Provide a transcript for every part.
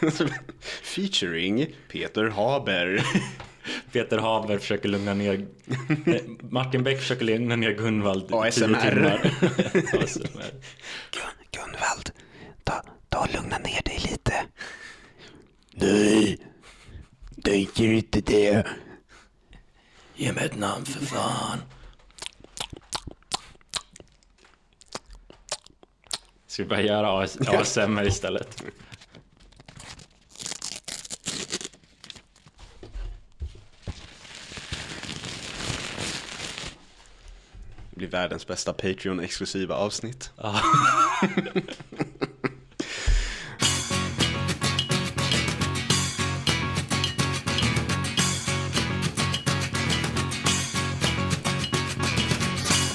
Featuring Peter Haber. Peter Haber försöker lugna ner, Martin Beck försöker lugna ner Gunvald ASMR. ASMR. Gun, Gunvald, ta, ta och lugna ner dig lite. Nej, tänker inte det. Ge mig ett namn för fan. Ska vi börja göra AS ASMR istället? Blir världens bästa Patreon-exklusiva avsnitt. Ja.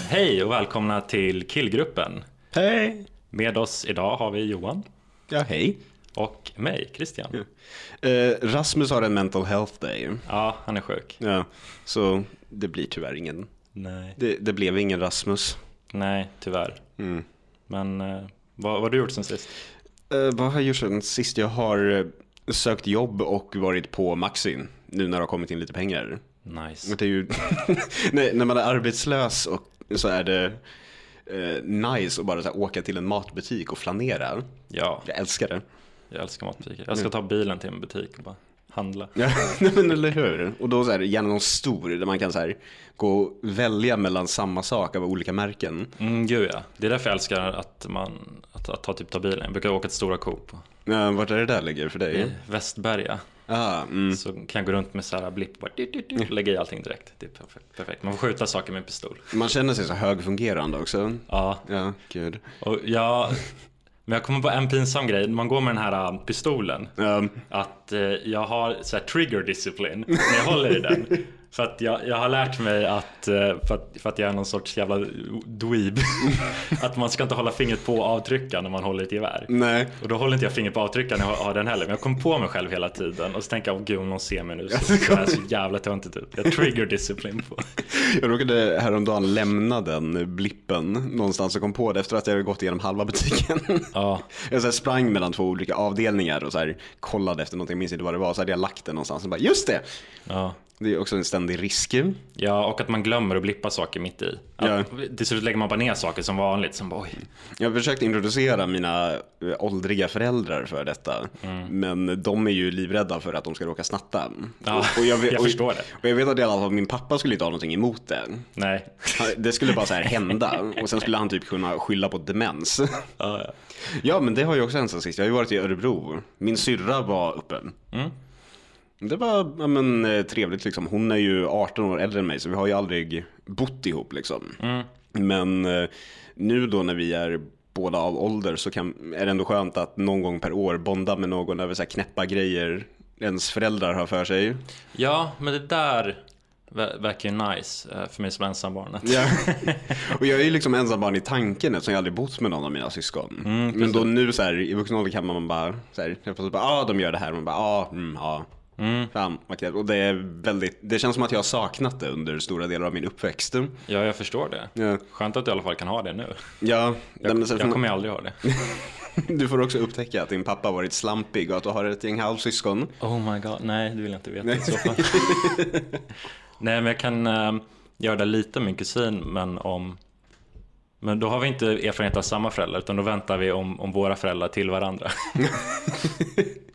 Hej och välkomna till Killgruppen. Hej! Med oss idag har vi Johan Ja, hej. och mig, Christian. Eh, Rasmus har en mental health day. Ja, han är sjuk. Ja, så det blir tyvärr ingen. Nej, Det, det blev ingen Rasmus. nej tyvärr. Mm. Men eh, vad, vad har du gjort sen sist? Eh, vad har jag gjort sen sist? Jag har eh, sökt jobb och varit på Maxi. Nu när det har kommit in lite pengar. Nice. Det är ju... Nej, när man är arbetslös och så är det eh, nice att bara här, åka till en matbutik och flanera. Ja, Jag älskar det. jag älskar matbutiker. Jag ska ta bilen till en butik och bara handla. Ja, men eller hur? Och då så här, gärna någon stor där man kan så här, gå och välja mellan samma sak av olika märken. Mm, gud ja. Det är därför jag älskar att, man, att, att ta, typ, ta bilen. Jag brukar åka till Stora Coop. Ja, vart är det där ligger för dig? I Västberga. Ah, mm. Så kan jag gå runt med så här blipp och bara lägga i allting direkt. Det är perfekt. perfekt. Man får skjuta saker med pistol. Man känner sig så högfungerande också. Ja, Ja, gud. och jag... Men jag kommer på en pinsam grej. Man går med den här äh, pistolen. Um, Att eh, jag har så här trigger discipline när jag håller i den. För att jag, jag har lärt mig att, eh, för att, för att jag är någon sorts jävla dweeb, att man ska inte hålla fingret på avtryckaren när man håller ett gevär. nej. Och då håller inte jag fingret på avtryckaren när jag har den heller. Men jag kommer på mig själv hela tiden och så tänker jag, åh gud om någon ser mig nu så ser jag så jävla töntigt ut. Jag trigger discipline på. Jag råkade häromdagen lämna den blippen någonstans och kom på det efter att jag hade gått igenom halva butiken. Ja, Jag så här sprang mellan två olika avdelningar och så här kollade efter någonting, jag minns inte vad det var, så hade jag lagt den någonstans och bara just det! ja. Det är också en ständig risk. Ja, och att man glömmer att blippa saker mitt i. Att, Till slut lägger man bara ner saker som vanligt. Som bara, oj. Jag har försökt introducera mina eh, åldriga föräldrar för detta. Men de är ju livrädda för att de ska råka snatta. Mm. Ja, och, jag, vet- jag och, förstår det. Och jag vet att i alla fall min pappa skulle inte ha någonting emot det. Nej. Det skulle bara så här hända. Och sen skulle han typ kunna skylla på demens. Ja, ja. Ja, men det har ju också hänt sen sist. Jag har ju varit i Örebro. Min syrra var uppe. Mm. Det var ja, men, eh, trevligt liksom. Hon är ju 18 år äldre än mig så vi har ju aldrig bott ihop liksom. Mm. Men eh, nu då när vi är båda av ålder så kan, är det ändå skönt att någon gång per år bonda med någon över så här knäppa grejer ens föräldrar har för sig. Ja, men det där ver- verkar ju nice eh, för mig som ensambarnet. Ja. Och jag är ju liksom ensam barn i tanken eftersom jag aldrig bott med någon av mina syskon. Mm, Men då nu så här, i vuxen ålder kan man bara, så här, helt plötsligt bara, ja ah, de gör det här. Och man bara, ja, ah, mm, ja. Mm. Fan. Och det är väldigt, det känns som att jag har saknat det under stora delar av min uppväxt. Ja, jag förstår det. Ja, Skönt att du i alla fall kan ha det nu. ja Jag, men jag kommer aldrig ha det. du får också upptäcka att din pappa varit slampig och att du har ett gäng halvsyskon. Oh my god, nej det vill jag inte veta i så fall. nej men jag kan äh, göra det lite med min kusin men om men då har vi inte erfarenhet av samma föräldrar utan då väntar vi om, om våra föräldrar till varandra.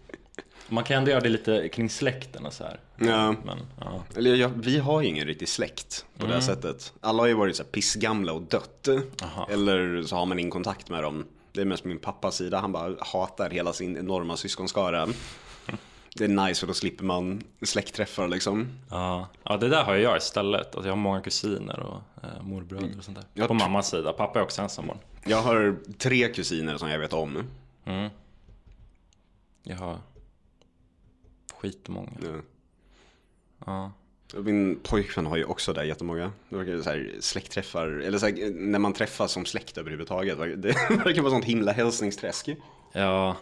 Man kan ändå göra det lite kring släkten och så här. Ja. Men, ja. Eller ja, vi har ju ingen riktig släkt på det Mm. här sättet. Alla har ju varit så här pissgamla och dött. Aha. Eller så har man ingen kontakt med dem. Det är mest min pappas sida. Han bara hatar hela sin enorma syskonskara. Det är nice för då slipper man släktträffar liksom. Ja. ja, det där har jag istället. Alltså, jag har många kusiner och eh, morbröder och sånt där. Jag På mammas sida. Pappa är också ensambarn. Jag har tre kusiner som jag vet om. Mm. Jag har skitmånga. Ja. Ja. Min pojkvän har ju också där jättemånga. Det verkar så här släktträffar, eller så här, när man träffas som släkt överhuvudtaget. Det verkar vara sånt himla hälsningsträsk. Ja.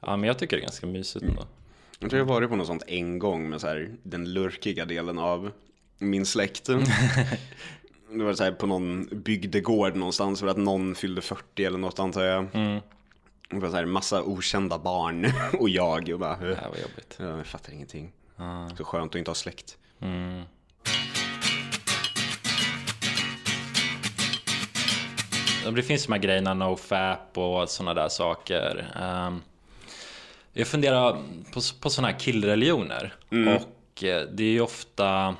ja, men jag tycker det är ganska mysigt ändå. Jag tror jag varit på något sånt en gång med så här, den lurkiga delen av min släkt. Det var så här på någon bygdegård någonstans för att någon fyllde 40 eller något antar jag. Mm. Och bara så här, massa okända barn och jag och bara, Det här var jobbigt. ja, jag fattar ingenting. Ja. Så skönt att inte ha släkt. Mm. Det finns de här grejerna, nofap och sådana där saker. Ehm, jag funderar på, på sådana här killreligioner. Och eh, det är ofta,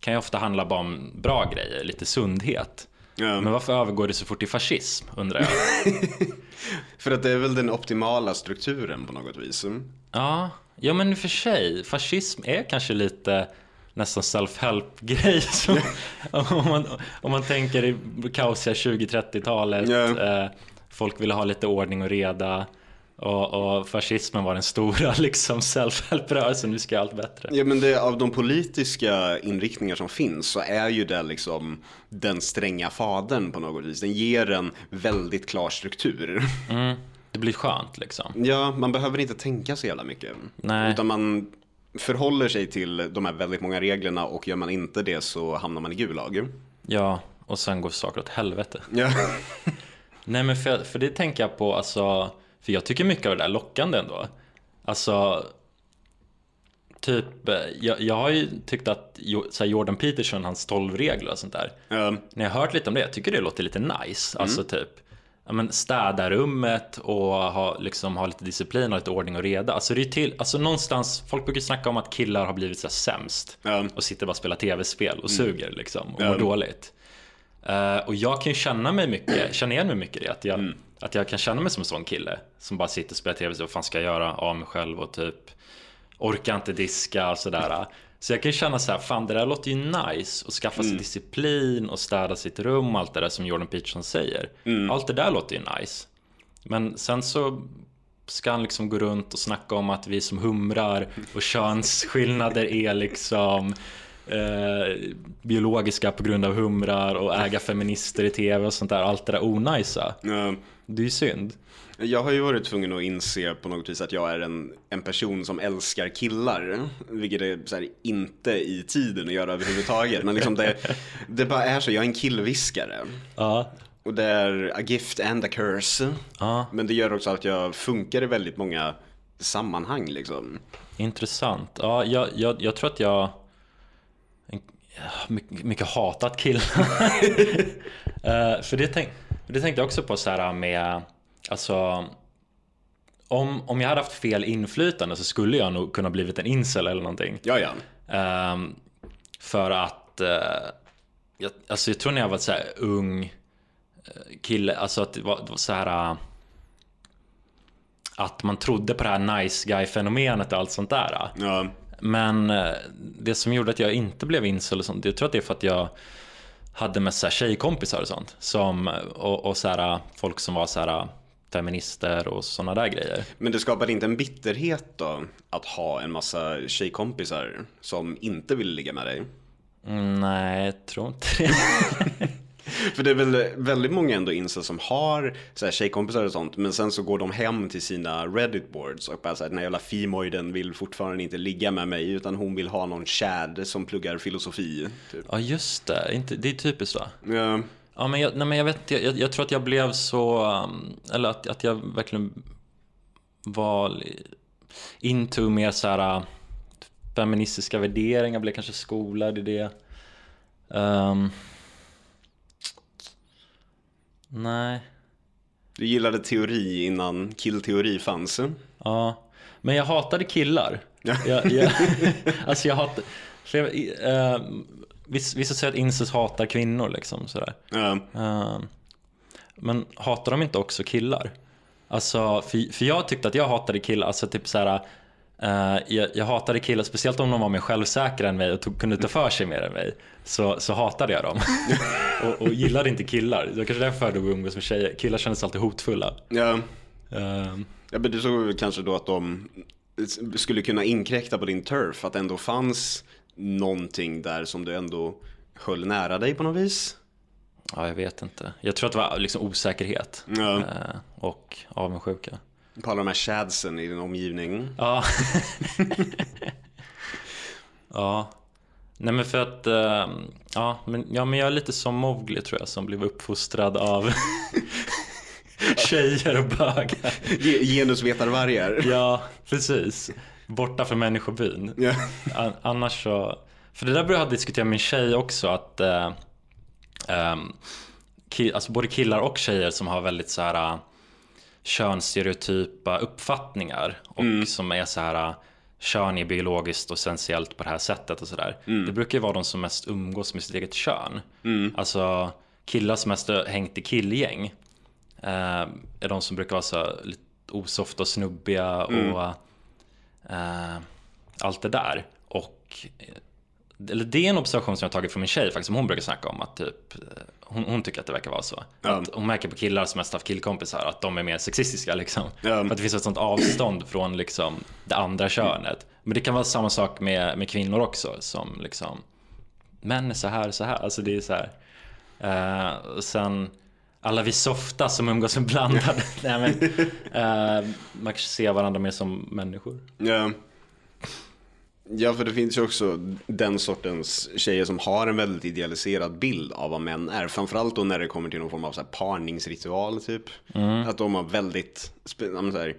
kan ju ofta handla bara om bra grejer, lite sundhet. Ja. Men varför övergår det så fort i fascism, undrar jag. För att det är väl den optimala strukturen på något vis. Ja, ja men i och för sig. Fascism är kanske lite nästan self-help-grej. om, man, om man tänker i kaosiga 20-30-talet. Ja. Eh, folk ville ha lite ordning och reda. Och, och fascismen var den stora liksom self-help-rörelsen. Nu ska allt bättre. Ja men det, av de politiska inriktningar som finns så är ju det liksom den stränga fadern på något vis. Den ger en väldigt klar struktur. Mm, det blir skönt liksom. Ja, man behöver inte tänka så jävla mycket. Nej. Utan man förhåller sig till de här väldigt många reglerna och gör man inte det så hamnar man i Gulag. Ja, och sen går saker åt helvete. Ja. Nej men för, för det tänker jag på, alltså, för jag tycker mycket av det där är lockande ändå. Alltså, typ, eh, jag, jag har ju tyckt att så Jordan Peterson, hans 12 regler och sånt där. Ja. När jag har hört lite om det, jag tycker det låter lite nice. Alltså typ, ja, men städa rummet och ha, liksom, ha lite disciplin och lite ordning och reda. Alltså det är till, alltså någonstans, folk brukar snacka om att killar har blivit så här sämst. Ja. Och sitter bara och spelar tv-spel och suger liksom och mår dåligt. Eh, och jag kan ju känna mig mycket, känna igen mig mycket i det. Att jag, att jag kan känna mig som en sån kille. Som bara sitter och spelar tv, så vad fan ska jag göra av mig själv och typ orkar inte diska och sådär. Så jag kan ju känna så här, fan det där låter ju nice. Och skaffa sig disciplin och städa sitt rum och allt det där som Jordan Peterson säger. Allt det där låter ju nice. Men sen så ska han liksom gå runt och snacka om att vi som humrar och könsskillnader är liksom eh, biologiska på grund av humrar och äga feminister i tv och sånt där. Allt det där onajsa. Ja. Det är ju synd. Jag har ju varit tvungen att inse på något vis att jag är en, en person som älskar killar. Vilket är här, inte i tiden att göra överhuvudtaget. Men liksom det, det bara är så, jag är en killviskare. Ja, Och det är a gift and a curse. ja Men det gör också att jag funkar i väldigt många sammanhang liksom. intressant. Ja, jag, jag, jag tror att jag mycket, mycket hatat killar. Eh, för det, tänk, det tänkte jag också på så här med, alltså om, om jag hade haft fel inflytande så skulle jag nog kunna blivit en incel eller någonting. Ja, ja. Ehm, för att, eh, jag, alltså jag tror när jag var så här ung eh, kille, alltså att det var, det var så här eh, att man trodde på det här nice guy fenomenet och allt sånt där. ja. Men eh, det som gjorde att jag inte blev incel och sånt, jag tror att det är för att jag hade med så här tjejkompisar och sånt. Som, och, och så här, folk som var så här feminister och sådana där grejer. Men det skapade inte en bitterhet då att ha en massa tjejkompisar som inte vill ligga med dig? Mm, nej, jag tror inte det. För det är väl väldigt många ändå inser som har så här, tjejkompisar och sånt men sen så går de hem till sina reddit boards och bara såhär den här jävla femoiden vill fortfarande inte ligga med mig utan hon vill ha någon chad som pluggar filosofi. Typ. Ja, just det. Inte, det är typiskt va? Ja, Ja, men jag, nej, men jag vet jag, jag tror att jag blev så, um, eller att, att jag verkligen var into mer så här uh, feministiska värderingar, blev kanske skolad i det. Ehm, nej, du gillade teori innan killteori fanns. ja. Men jag hatade killar. Ja. Jag, jag, alltså jag hatade, för jag, uh, vissa, vissa säger att incels hatar kvinnor liksom sådär. Ja, Ehm, Men hatar de inte också killar? Alltså, för, för jag tyckte att jag hatade killar, alltså typ såhär eh, jag, jag hatade killar, speciellt om de var mer självsäkra än mig och tog, kunde ta för sig mer än mig. Så, så hatade jag dem. och, och gillade inte killar. Det var kanske därför jag att umgås med tjejer. Killar kändes alltid hotfulla. ja. Ehm, Ja, men du såg kanske då att de skulle kunna inkräkta på din turf, att det ändå fanns någonting där som du ändå höll nära dig på något vis. ja, jag vet inte. Jag tror att det var liksom osäkerhet. Ja. eh, och avundsjuka. På alla de här chadsen i din omgivning. Ja. ja. Nej men för att, ehm, ja men, ja men jag är lite som Mowgli tror jag som blev uppfostrad av tjejer och bögar. Ge- Genusvetarvargar. Ja, precis. Borta från människobyn. Ja. An- Annars så, för det där började jag diskutera med min tjej också att eh, ki- alltså både killar och tjejer som har väldigt så här könsstereotypa uppfattningar och som är så här eh, kön är biologiskt och essentiellt på det här sättet och sådär. Det brukar ju vara de som mest umgås med sitt eget kön. Alltså killar som mest hängt i killgäng eh, är de som brukar vara så lite osofta och snubbiga och eh, allt det där. Och eller det är en observation som jag har tagit från min tjej faktiskt, som hon brukar snacka om att typ eh, hon, hon tycker att det verkar vara så. Ja. Att hon märker på killar som mest haft killkompisar att de är mer sexistiska liksom. Ja. För att det finns ett sånt avstånd från liksom det andra könet. Men det kan vara samma sak med, med kvinnor också som liksom män är så här, så här. Alltså det är så här. Eh, och sen alla vi softa som umgås med blandade. Nej, men, eh, man kanske ser varandra mer som människor. Ja. Ja, för det finns ju också den sortens tjejer som har en väldigt idealiserad bild av vad män är. Framförallt då när det kommer till någon form av så parningsritual typ. Att de har väldigt, här,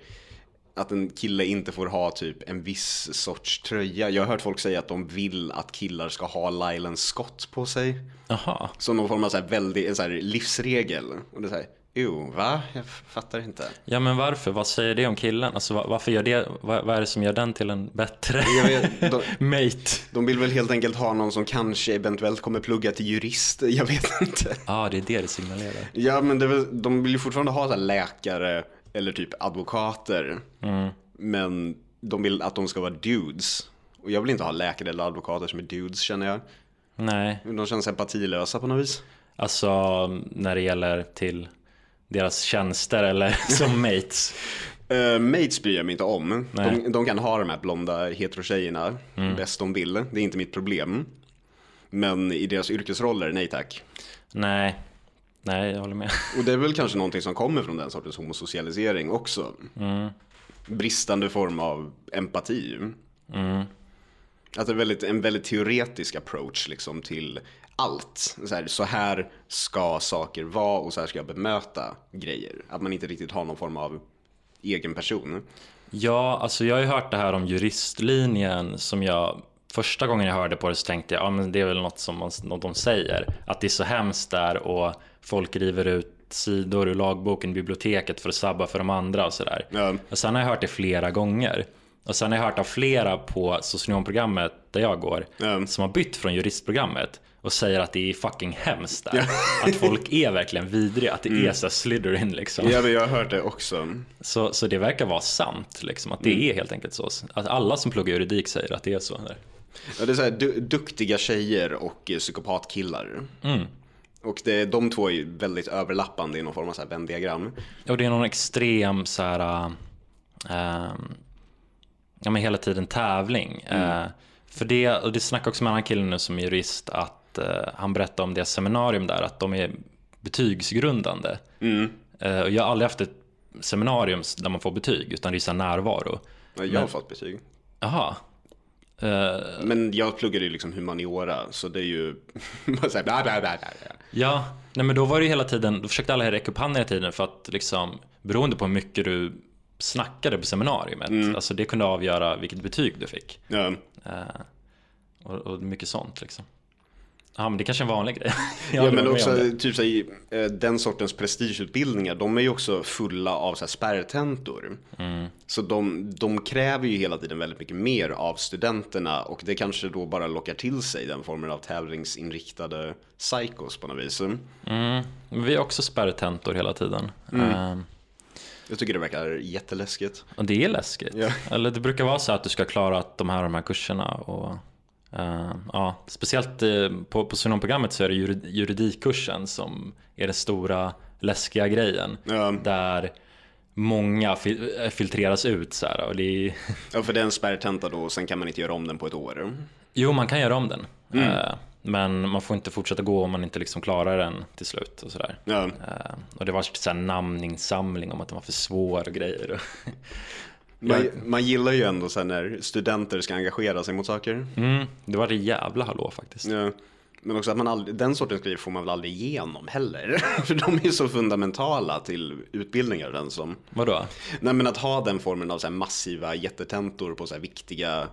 att en kille inte får ha typ en viss sorts tröja. Jag har hört folk säga att de vill att killar ska ha Lylan Scott på sig. Jaha. Som någon form av så här väldigt, så här livsregel. Och det är så här, jo, va? Jag fattar inte. Ja men varför? Vad säger det om killen? Alltså va- varför gör det? Vad, vad är det som gör den till en bättre vet, de, mate? de vill väl helt enkelt ha någon som kanske eventuellt kommer plugga till jurist. Jag vet inte. Ja, ah, det är det det signalerar. Ja, men väl, de vill ju fortfarande ha så läkare eller typ advokater. Men de vill att de ska vara dudes. Och jag vill inte ha läkare eller advokater som är dudes känner jag. Nej, De känns empatilösa på något vis. alltså när det gäller till deras tjänster eller som mates. Uh, mates bryr jag mig inte om. De, de kan ha de här blonda heterotjejerna bäst de vill. Det är inte mitt problem. Men i deras yrkesroller, nej tack. Nej, nej jag håller med. Och det är väl kanske någonting som kommer från den sortens homosocialisering också. Bristande form av empati. Att det är väldigt, en väldigt teoretisk approach liksom till allt. Så här, så här ska saker vara och så här ska jag bemöta grejer. Att man inte riktigt har någon form av egen person. Ja, alltså jag har ju hört det här om juristlinjen som jag Första gången jag hörde på det så tänkte jag, ja men det är väl något som man, något de säger. Att det är så hemskt där och folk river ut sidor ur lagboken i biblioteket för att sabba för de andra och sådär. Ja. Och sen har jag hört det flera gånger. Och sen har jag hört av flera på socionomprogrammet där jag går Ja. som har bytt från juristprogrammet och säger att det är fucking hemskt där. Att folk är verkligen vidriga, att det är så Slytherin liksom. Ja, men jag har hört det också. Så, så det verkar vara sant, liksom, att det är helt enkelt så. Att alla som pluggar juridik säger att det är så. Där. Ja, det är så här, du, duktiga tjejer och eh, psykopatkillar. Mm. Och det, de två är ju väldigt överlappande i någon form av så här Venn-diagram. Och det är någon extrem så här, äh, ja men hela tiden tävling. Äh, för det, och det snackar också med en annan kille nu som är jurist, att äh, han berättade om det seminarium där, att de är betygsgrundande. Äh, och jag har aldrig haft ett seminarium där man får betyg, utan det är närvaro. Ja, Jag har fått betyg. Jaha. Äh, Men jag pluggade ju liksom humaniora, så det är ju... här, bla, bla, bla. Ja, nej men då var det ju hela tiden, då försökte alla räcka upp handen hela tiden för att liksom, beroende på hur mycket du snackade på seminariet, alltså det kunde avgöra vilket betyg du fick. Ja. Eh, och, och mycket sånt liksom. Ja, men det kanske är en vanlig grej. Ja, men också typ så här, eh, den sortens prestigeutbildningar, de är ju också fulla av så här spärrtentor. Mm. Så de, de kräver ju hela tiden väldigt mycket mer av studenterna och det kanske då bara lockar till sig den formen av tävlingsinriktade psychos på något vis. Mm. Vi har också spärrtentor hela tiden. Eh, Jag tycker det verkar jätteläskigt. och det är läskigt. Ja. Eller det brukar vara så att du ska klara de här, de här kurserna. Och, eh, ja, speciellt eh, på, på socionomprogrammet så är det jurid- juridikkursen som är den stora läskiga grejen. Ja. Där många fil- filtreras ut så här. Och det är, Ja, för det är en spärrtenta då och sen kan man inte göra om den på ett år. jo, man kan göra om den. Eh, men man får inte fortsätta gå om man inte liksom klarar den till slut. Och, så där. Ja. Och det var så här namninsamling om att den var för svår och grejer. Man, man gillar ju ändå sen när studenter ska engagera sig mot saker. Mm, det var det jävla hallå faktiskt. Ja. Men också att man aldrig, den sortens grejer får man väl aldrig igenom heller. För de är ju så fundamentala till utbildningar den som. Vadå? Nej men att ha den formen av så massiva jättetentor på så viktiga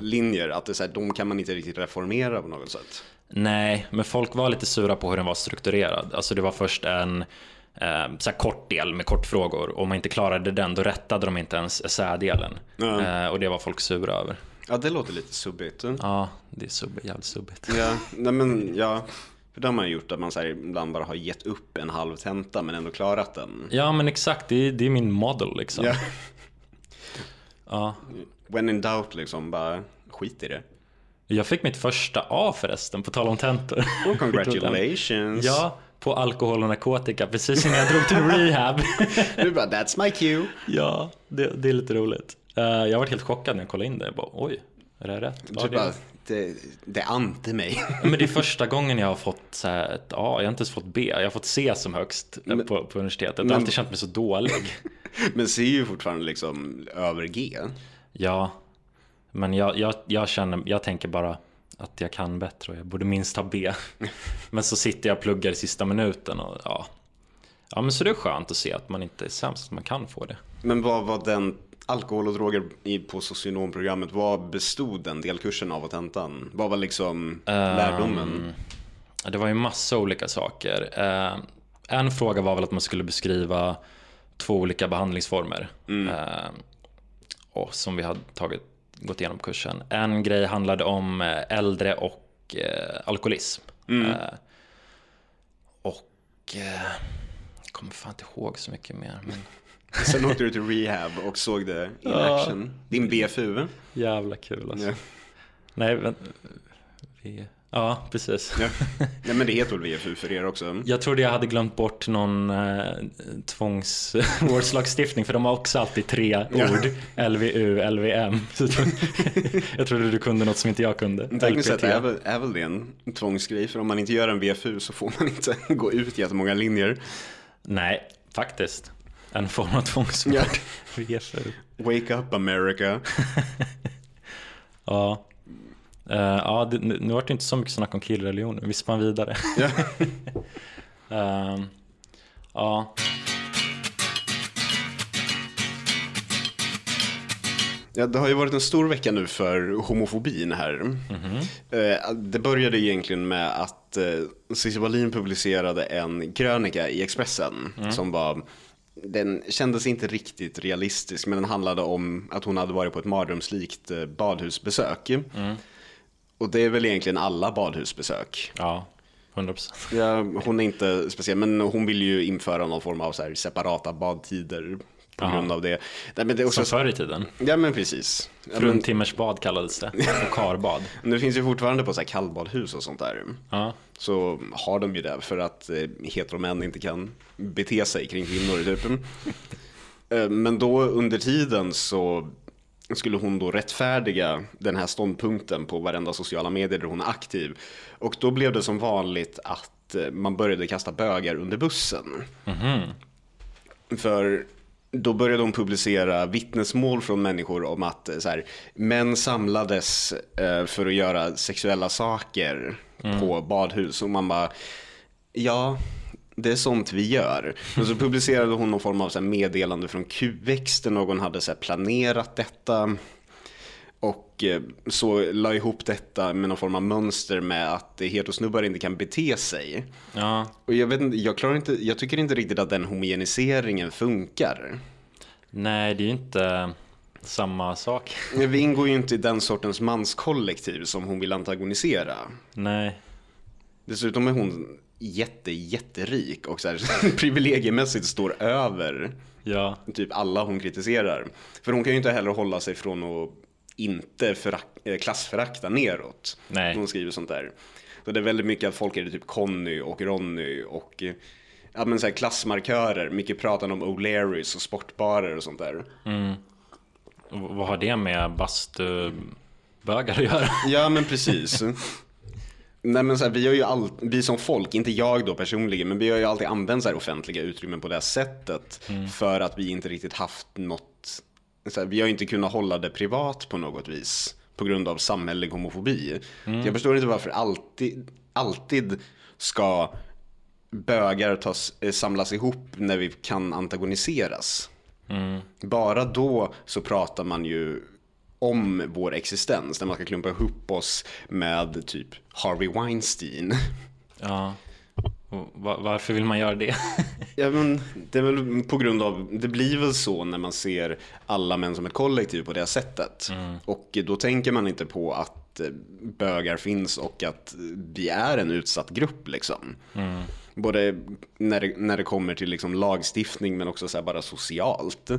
linjer. Att det så här, de kan man inte riktigt reformera på något sätt. Nej, men folk var lite sura på hur den var strukturerad. Alltså det var först en så här kort del med kortfrågor. Om man inte klarade den, då rättade de inte ens essädelen. Ja. Eh, och det var folk sura över. Ja det låter lite subbigt. Ja, det är sub jävligt subbigt. Ja, nej men ja. För det har man gjort att man så här, ibland bara har gett upp en halv tenta men ändå klarat den. Ja, men exakt. Det är, det är min model liksom. Ja. Ja. When in doubt liksom, bara skit i det. Jag fick mitt första A förresten, på tal om tentor. Oh, congratulations! Ja, på alkohol och narkotika, precis innan jag drog till rehab. Du bara, that's my cue. ja, det, det är lite roligt. Eh, jag var helt chockad när jag kollade in det. Jag bara, oj, är det rätt? Ja, Du det, bara, det, det ante mig. men det är första gången jag har fått så här, ett A. Jag har inte ens fått B. Jag har fått C som högst eh, på, på universitetet. Jag har alltid känt mig så dålig. Men C är ju fortfarande liksom över G. Ja, men jag, jag, jag känner, jag tänker bara att jag kan bättre och jag borde minst ha B. Men så sitter jag och pluggar i sista minuten och ja. Ja men så det är skönt att se att man inte är sämst, att man kan få det. Men vad var den alkohol och droger på socionomprogrammet, vad bestod den delkursen av och tentan? Vad var liksom lärdomen? Ja, Det var ju massa olika saker. Eh, En fråga var väl att man skulle beskriva två olika behandlingsformer. Eh, och som vi hade tagit, gått igenom kursen. En grej handlade om eh, äldre och eh, alkoholism. Eh, och eh, jag kommer fan inte ihåg så mycket mer. Men... Sen åkte du till rehab och såg det in action. Din BFU. Jävla kul alltså. Ja. Nej, men... Ja, precis. Ja. Nej men det heter väl VFU för er också? Jag trodde jag hade glömt bort någon eh, tvångsvårdslagstiftning för de har också alltid tre Ja. ord. LVU, LVM. Jag trodde- du kunde något som inte jag kunde. Tekniskt sett är väl, är väl det en tvångsgrej, för om man inte gör en VFU så får man inte gå ut jättemånga linjer. Nej, faktiskt. En form av tvångsvård. Ja. VFU. Wake up America. Ja. Eh, ja, det, nu nu var det inte så mycket snack om killreligioner. Vi spann vidare. Ja. Ehm, ja. Ja, det har ju varit en stor vecka nu för homofobin här. Eh, Det började egentligen med att eh, Cissi Wallin publicerade en krönika i Expressen som var den kändes inte riktigt realistisk men den handlade om att hon hade varit på ett mardrömslikt badhusbesök. Och det är väl egentligen alla badhusbesök. Ja, 100%. Ja, hon är inte speciell, men hon vill ju införa någon form av så här separata badtider på Aha. grund av det. Nej, men det är också... Som förr i tiden. Ja men precis. Fruntimmersbad kallades det. Och karbad. det finns ju fortfarande på så här kallbadhus och sånt där. Ja. Så har de ju det för att eh, heteromän inte kan bete sig kring kvinnor typ. Eh, Men då under tiden så skulle hon då rättfärdiga den här ståndpunkten på varenda sociala medier där hon är aktiv. Och då blev det som vanligt att eh, man började kasta bögar under bussen. För då började hon publicera vittnesmål från människor om att eh, så här, män samlades eh, för att göra sexuella saker på badhus. Och man bara, ja, det är sånt vi gör. Och så publicerade hon någon form av så meddelande från QX där någon hade så planerat detta. Och eh, så la ihop detta med någon form av mönster med att heterosnubbar inte kan bete sig. ja. Och jag, vet jag, klarar inte, jag tycker inte riktigt att den homogeniseringen funkar. Nej, det är ju inte samma sak. Vi ingår ju inte i den sortens manskollektiv som hon vill antagonisera. Nej. Dessutom är hon jätte, jätterik och så här, privilegiemässigt står över Ja. typ alla hon kritiserar. För hon kan ju inte heller hålla sig från att inte förak- eh, klassförakta neråt. Nej. Hon skriver sånt där. Så det är väldigt mycket att folk är typ Conny och Ronny och ja, men så här klassmarkörer. Mycket pratande om O'Learys och sportbarer och sånt där. Och vad har det med bastubögar att göra? Ja men precis. Nej men så här, vi har ju all, vi som folk, inte jag då personligen, men vi har ju alltid använt så offentliga utrymmen på det här sättet. För att vi inte riktigt haft något, här, vi har inte kunnat hålla det privat på något vis. på grund av samhällelig homofobi. Jag förstår inte varför alltid, alltid ska bögar tas, eh, samlas ihop när vi kan antagoniseras. Bara då så pratar man ju om vår existens, när man ska klumpa ihop oss med typ Harvey Weinstein. Ja. Varför vill man göra det? Ja, men det är väl på grund av, det blir väl så när man ser alla män som ett kollektiv på det sättet. Och då tänker man inte på att eh, bögar finns och att vi är en utsatt grupp liksom. Både när det, när det kommer till liksom lagstiftning men också så bara socialt.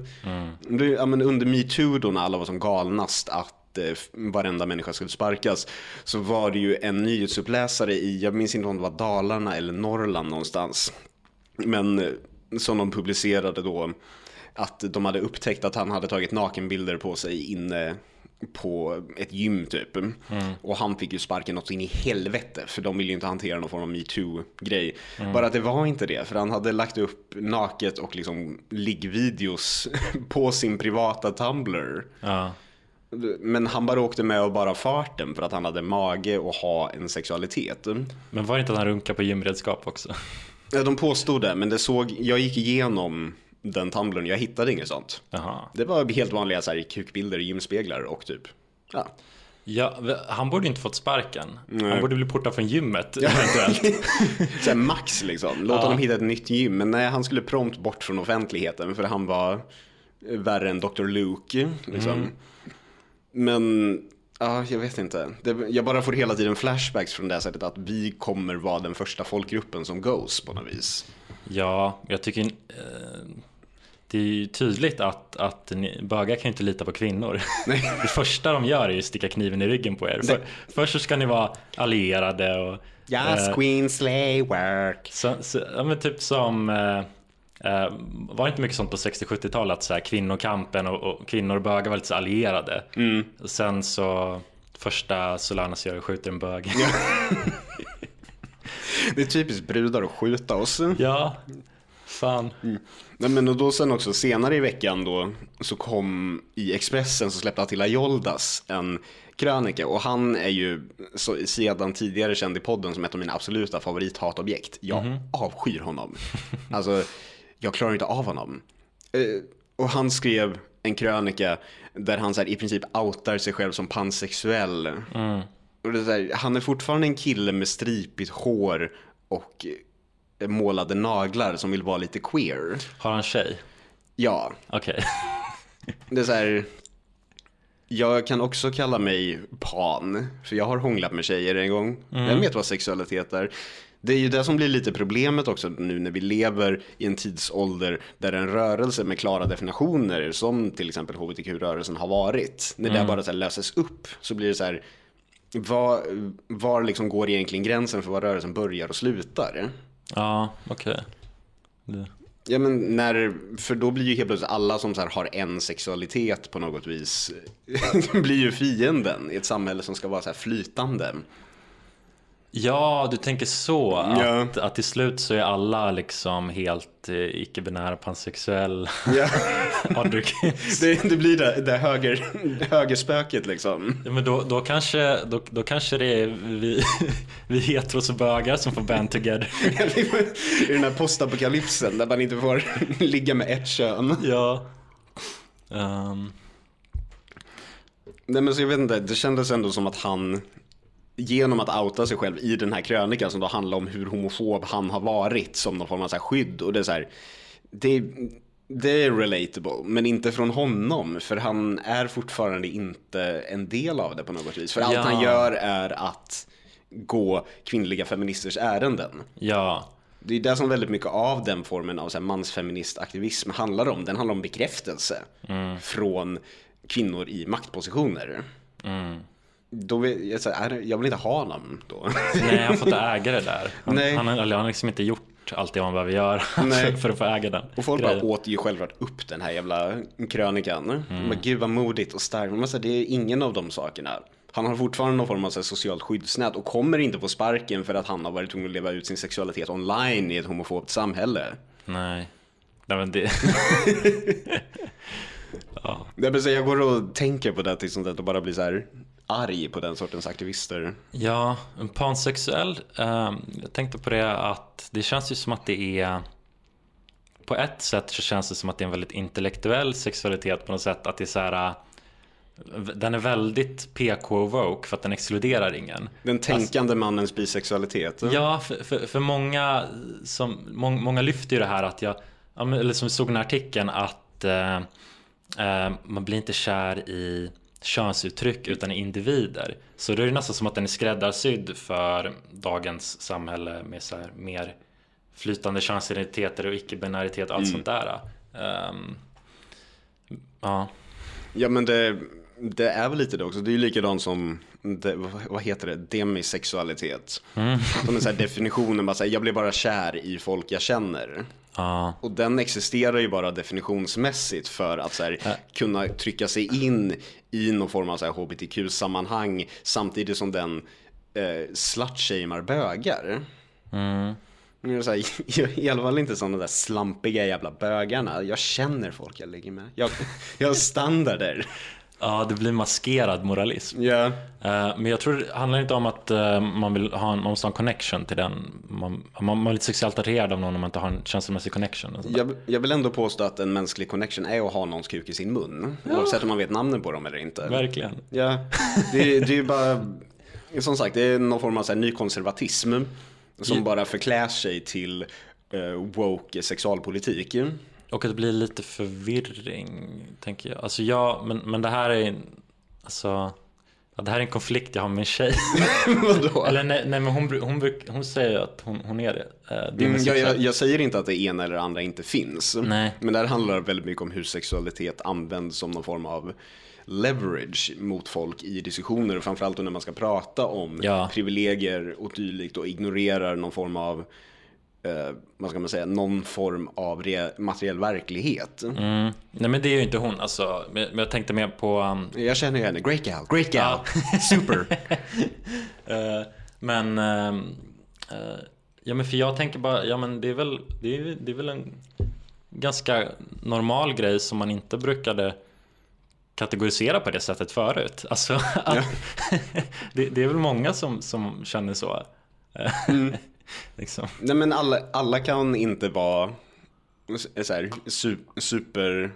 Det, ja, men under metoo då när alla var som galnast att eh, varenda människa skulle sparkas så var det ju en nyhetsuppläsare i, jag minns inte om det var Dalarna eller Norrland någonstans. Men eh, som de publicerade då att de hade upptäckt att han hade tagit nakenbilder på sig inne på ett gym typ. Och han fick ju sparken något in i helvete för de ville ju inte hantera någon form av metoo-grej. Bara att det var inte det för han hade lagt upp naket och liksom liggvideos på sin privata Tumblr. Ja. Men han bara åkte med och bara farten för att han hade mage och ha en sexualitet. Men var det inte att han runkar på gymredskap också? Ja, de påstod det, men det såg, jag gick igenom den tumblern, jag hittade inget sånt. Jaha. Det var helt vanliga så här, kukbilder gymspeglar och typ, ja. Ja, han borde inte fått sparken. Nej. Han borde bli portad från gymmet eventuellt. Så max liksom, låt honom hitta ett nytt gym. Men nej, han skulle prompt bort från offentligheten för han var värre än Dr. Luke. Liksom. Men, ja, jag vet inte. Det, jag bara får hela tiden flashbacks från det sättet att vi kommer vara den första folkgruppen som goes på något vis. Ja, jag tycker eh, det är ju tydligt att, att ni, bögar kan ju inte lita på kvinnor. Det första de gör är ju att sticka kniven i ryggen på er. För, först så ska ni vara allierade och Yes, eh, queen slay work. så, så, ja, men typ som eh, eh, var det inte mycket sånt på 60-70-talet att så här, kvinnokampen och, och kvinnor och bögar var lite så allierade. Och sen så första Solanas gör skjuter en bög. Det är typiskt brudar att skjuta oss. ja, fan. Nej, men och då sen också senare i veckan då så kom i Expressen så släppte Attila Joldas en krönika och han är ju så, sedan tidigare känd i podden som ett av mina absoluta favorithatobjekt. Jag avskyr honom. Alltså, jag klarar inte av honom. Eh, och han skrev en krönika där han så här, i princip outar sig själv som pansexuell. Och det är här, han är fortfarande en kille med stripigt hår och eh, målade naglar som vill vara lite queer. Har han tjej? Ja, Okej. det är så här. Jag kan också kalla mig pan, för jag har hånglat med tjejer en gång. Jag vet vad sexualitet är. Det är ju det som blir lite problemet också nu när vi lever i en tidsålder där en rörelse med klara definitioner som till exempel hbtq-rörelsen har varit. När det bara så löses upp så blir det så här. Var, var liksom går egentligen gränsen för var rörelsen börjar och slutar? Ja, okej. Det- Ja men när, för då blir ju helt plötsligt alla som så har en sexualitet på något vis blir ju fienden i ett samhälle som ska vara så flytande. Ja, du tänker så. Att, att till slut så är alla liksom helt eh, icke-binära pansexuell. Du- Det, det blir det, det höger, högerspöket liksom. Ja, men då, då, kanske, då, då kanske det är vi, vi heteros och bögar som får band together. I den här postapokalypsen där man inte får ligga med ett kön. Ja. Ehm, Nej men så jag vet inte, det kändes ändå som att han genom att outa sig själv i den här krönikan som då handlar om hur homofob han har varit som någon form av så skydd och det är så här, det, det är relatable, men inte från honom för han är fortfarande inte en del av det på något vis. För allt Ja. han gör är att gå kvinnliga feministers ärenden. ja. Det är det som väldigt mycket av den formen av så här mansfeministaktivism handlar om. Den handlar om bekräftelse från kvinnor i maktpositioner. Då vill, jag, så här, det- jag vill inte ha honom då. Nej, han får inte äga det där. Han, Nej. han, han har liksom inte gjort allt det man behöver göra för, att få äga den. Och folk grejen. bara åt ju självklart upp den här jävla krönikan. Men gud vad modigt och starkt. Men så här, det är ingen av de sakerna. Han har fortfarande någon form av så här, socialt skyddsnät och kommer inte få sparken för att han har varit tvungen att leva ut sin sexualitet online i ett homofobt samhälle. Nej. Nej men det... ja. Det säga, jag går och tänker på det till sånt där och bara blir så här. Arg på den sortens aktivister. Ja, pansexuell. Eh, jag tänkte på det att det känns ju som att det är på ett sätt så känns det som att det är en väldigt intellektuell sexualitet på något sätt. Att det är så här, den är väldigt PK och woke för att den exkluderar ingen. Den tänkande alltså, mannens bisexualitet. Ja, för, för, för många, som, må, många lyfter ju det här att jag, eller som vi såg i den här artikeln, att eh, eh, man blir inte kär i könsuttryck utan individer. Så då är det nästan som att den är skräddarsydd för dagens samhälle med så mer flytande könsidentiteter och icke-binaritet och allt mm. sånt där. Um, ja. Ja men det, det är väl lite det också. Det är ju likadant som, det, vad heter det, demisexualitet. Mm. Som en här definitionen, bara så här, jag blir bara kär i folk jag känner. Ah. Och den existerar ju bara definitionsmässigt för att här, kunna trycka sig in i någon form av hbtq-sammanhang samtidigt som den eh, slutshamear bögar. Mm. Så här, I alla fall inte sådana där slampiga jävla bögarna. Jag känner folk jag ligger med. Jag, jag har standarder. Ja, det blir maskerad moralism. Yeah. men jag tror det handlar inte om att eh, man vill ha en, man måste ha en connection till den. Man, man, man är lite sexuellt attraherad av någon om man inte har en känslomässig connection. Jag, jag, vill ändå påstå att en mänsklig connection är att ha någons kuk i sin mun. Ja. Oavsett om man vet namnen på dem eller inte. Verkligen. Ja, det, det är ju bara, som sagt, det är någon form av så här, ny konservatism. Som bara förklär sig till uh, woke sexualpolitik. Och att det blir lite förvirring, tänker jag. Alltså ja, men, men det här är alltså, ja, det här är en konflikt jag har med min tjej. Vadå? Eller nej, nej men hon, hon, hon, hon säger att hon, hon är det. Uh, det mm, jag, jag, jag, säger inte att det ena eller andra inte finns. Nej. Men det här handlar väldigt mycket om hur sexualitet används som någon form av leverage mot folk i diskussioner. Framförallt när man ska prata om ja. privilegier och dylikt och ignorerar någon form av eh, vad ska man säga, någon form av materiell verklighet. Mm. Nej men det är ju inte hon alltså. Men jag tänkte mer på... Um... Jag känner henne, great gal, great gal, ja. super. uh, men, uh, uh, ja men för jag tänker bara, ja men det är väl, det är, det är väl en ganska normal grej som man inte brukade kategorisera på det sättet förut. Alltså, ja. det, det, är väl många som, som känner så. Mm. liksom. Nej men alla, alla kan inte vara så här, super,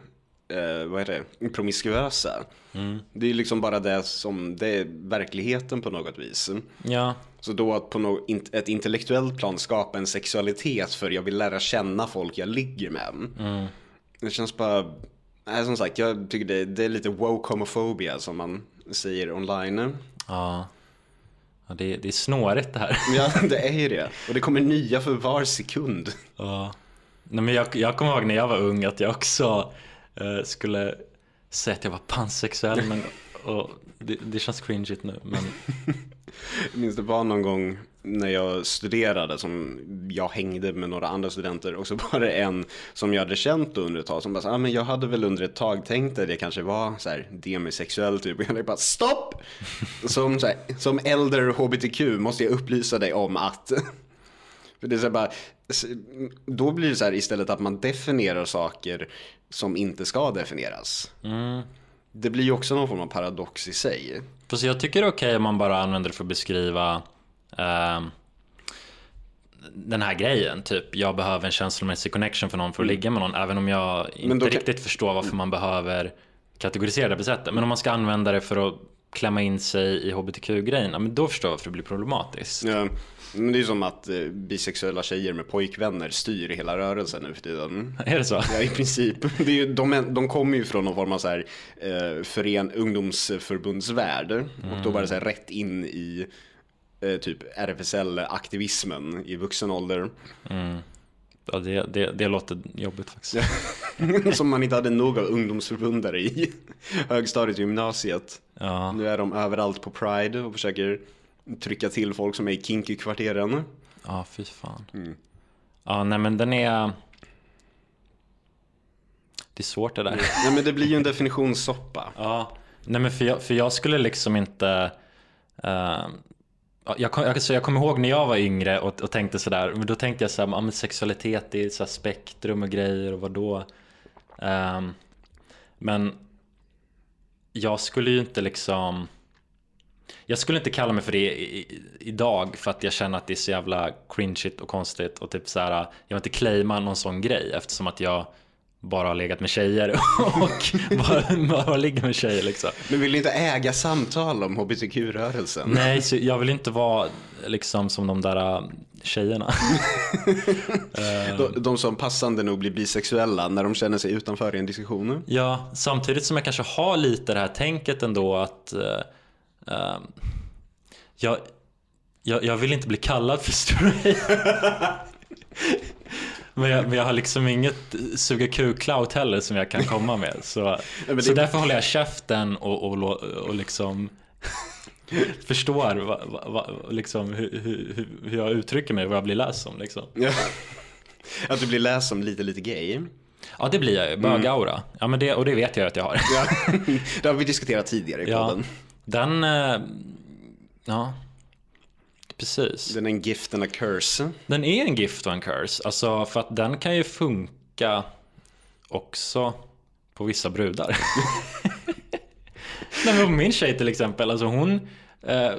eh, vad heter det, promiskuösa. Mm. Det är liksom bara det som, det är verkligheten på något vis. Ja. Så då att på no, ett intellektuellt plan skapa en sexualitet för jag vill lära känna folk jag ligger med. Mm. Det känns bara, nej, som sagt jag tycker det, det är lite woke homofobia som man säger online. Ja. Ja, det, det är snårigt det här. Ja, det är ju det. Och det kommer nya för var sekund. Ja. Nej, men jag, jag kommer ihåg när jag var ung att jag också eh, skulle säga att jag var pansexuell. Men, och det, det känns cringeigt nu. Men... Jag minns det var någon gång när jag studerade som jag hängde med några andra studenter och så var det en som jag hade känt under ett tag som bara sa, ah, men jag hade väl under ett tag tänkt att det kanske var så här demisexuell typ och jag bara stopp! som, så här, som äldre hbtq måste jag upplysa dig om att för det är så bara, då blir det så här istället att man definierar saker som inte ska definieras. Mm. Det blir ju också någon form av paradox i sig. Fast jag tycker det är okej okay om man bara använder det för att beskriva uh, den här grejen. Typ, jag behöver en känslomässig connection för någon för att mm. ligga med någon. Även om jag inte kan... riktigt förstår varför man behöver kategorisera det på sättet. Men om man ska använda det för att klämma in sig i hbtq-grejen, då förstår jag varför det blir problematiskt. Ja. Men det är som att eh, bisexuella tjejer med pojkvänner styr hela rörelsen nu för tiden. Är det så? Ja, i princip. Det är ju, de, de kommer ju från någon form av så här, eh, fören, ungdomsförbundsvärld. Mm. Och då det så här, rätt in i eh, typ RFSL-aktivismen i vuxen ålder. Mm. Ja, det, det, det låter jobbigt faktiskt. som man inte hade nog av ungdomsförbundare i högstadiet och gymnasiet. Ja. Nu är de överallt på Pride och försöker trycka till folk som är i kinky-kvarteren. Ja, fy fan. Mm. Ja, nej men den är... Det är svårt det där. Nej men det blir ju en definitionssoppa. Ja, nej men för jag, för jag skulle liksom inte... Uh, jag, jag, alltså jag kommer ihåg när jag var yngre och, och tänkte sådär, men då tänkte jag såhär, ja, sexualitet det är så spektrum och grejer och vadå? Um, men jag skulle ju inte liksom jag skulle inte kalla mig för det i, i, idag för att jag känner att det är så jävla cringeigt och konstigt och typ så här, jag vill inte claima någon sån grej eftersom att jag bara har legat med tjejer och bara, bara ligger med tjejer liksom. Men vill du inte äga samtal om hbtq-rörelsen? Nej, så jag vill inte vara liksom som de där äh, tjejerna. de, de som passande nog blir bisexuella när de känner sig utanför i en diskussion. Ja, samtidigt som jag kanske har lite det här tänket ändå att uh, jag, jag, jag vill inte bli kallad för straight. Men jag, men jag, har liksom inget suga kuk-clout heller som jag kan komma med. Så, det... så därför håller jag käften och, och, och liksom förstår va, va, va, liksom, hur, hur, hur, jag uttrycker mig och vad jag blir läst som. Liksom. Att du blir läst som lite, lite gay? Ja, det blir jag ju. Bögaura. Mm. Ja, men det, och det vet jag att jag har. Ja. Det har vi diskuterat tidigare i podden. Ja, den... Eh, ja, precis. Den är en gift and a curse. Den är en gift och en curse. Alltså, för att den kan ju funka också på vissa brudar. Nej, men min tjej till exempel, alltså hon eh,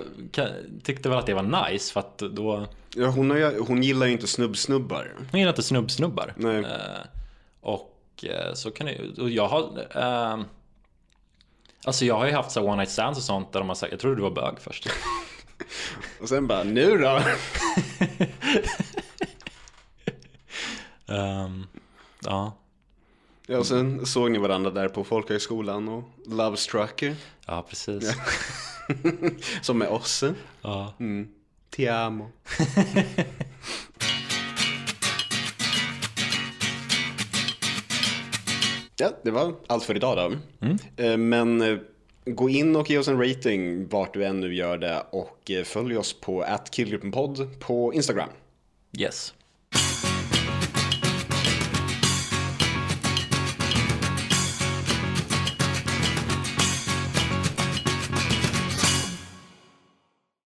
tyckte väl att det var nice för att då... Ja, hon, har, hon gillar ju inte snubbsnubbar. Hon gillar inte snubbsnubbar. Nej. Eh, och eh, så kan det och jag har... Alltså jag har ju haft så one night stands och sånt där de har sagt, jag trodde du var bög först. och sen bara, nu då? um, ja. Ja, och sen såg ni varandra där på folkhögskolan och Love Struck. Ja, precis. Som med oss. Ja. Mm. Ti amo. Ja, det var allt för idag då. Mm. Eh, men eh, gå in och ge oss en rating vart du än nu gör det och eh, följ oss på attkillgruppenpodd på Instagram. Yes.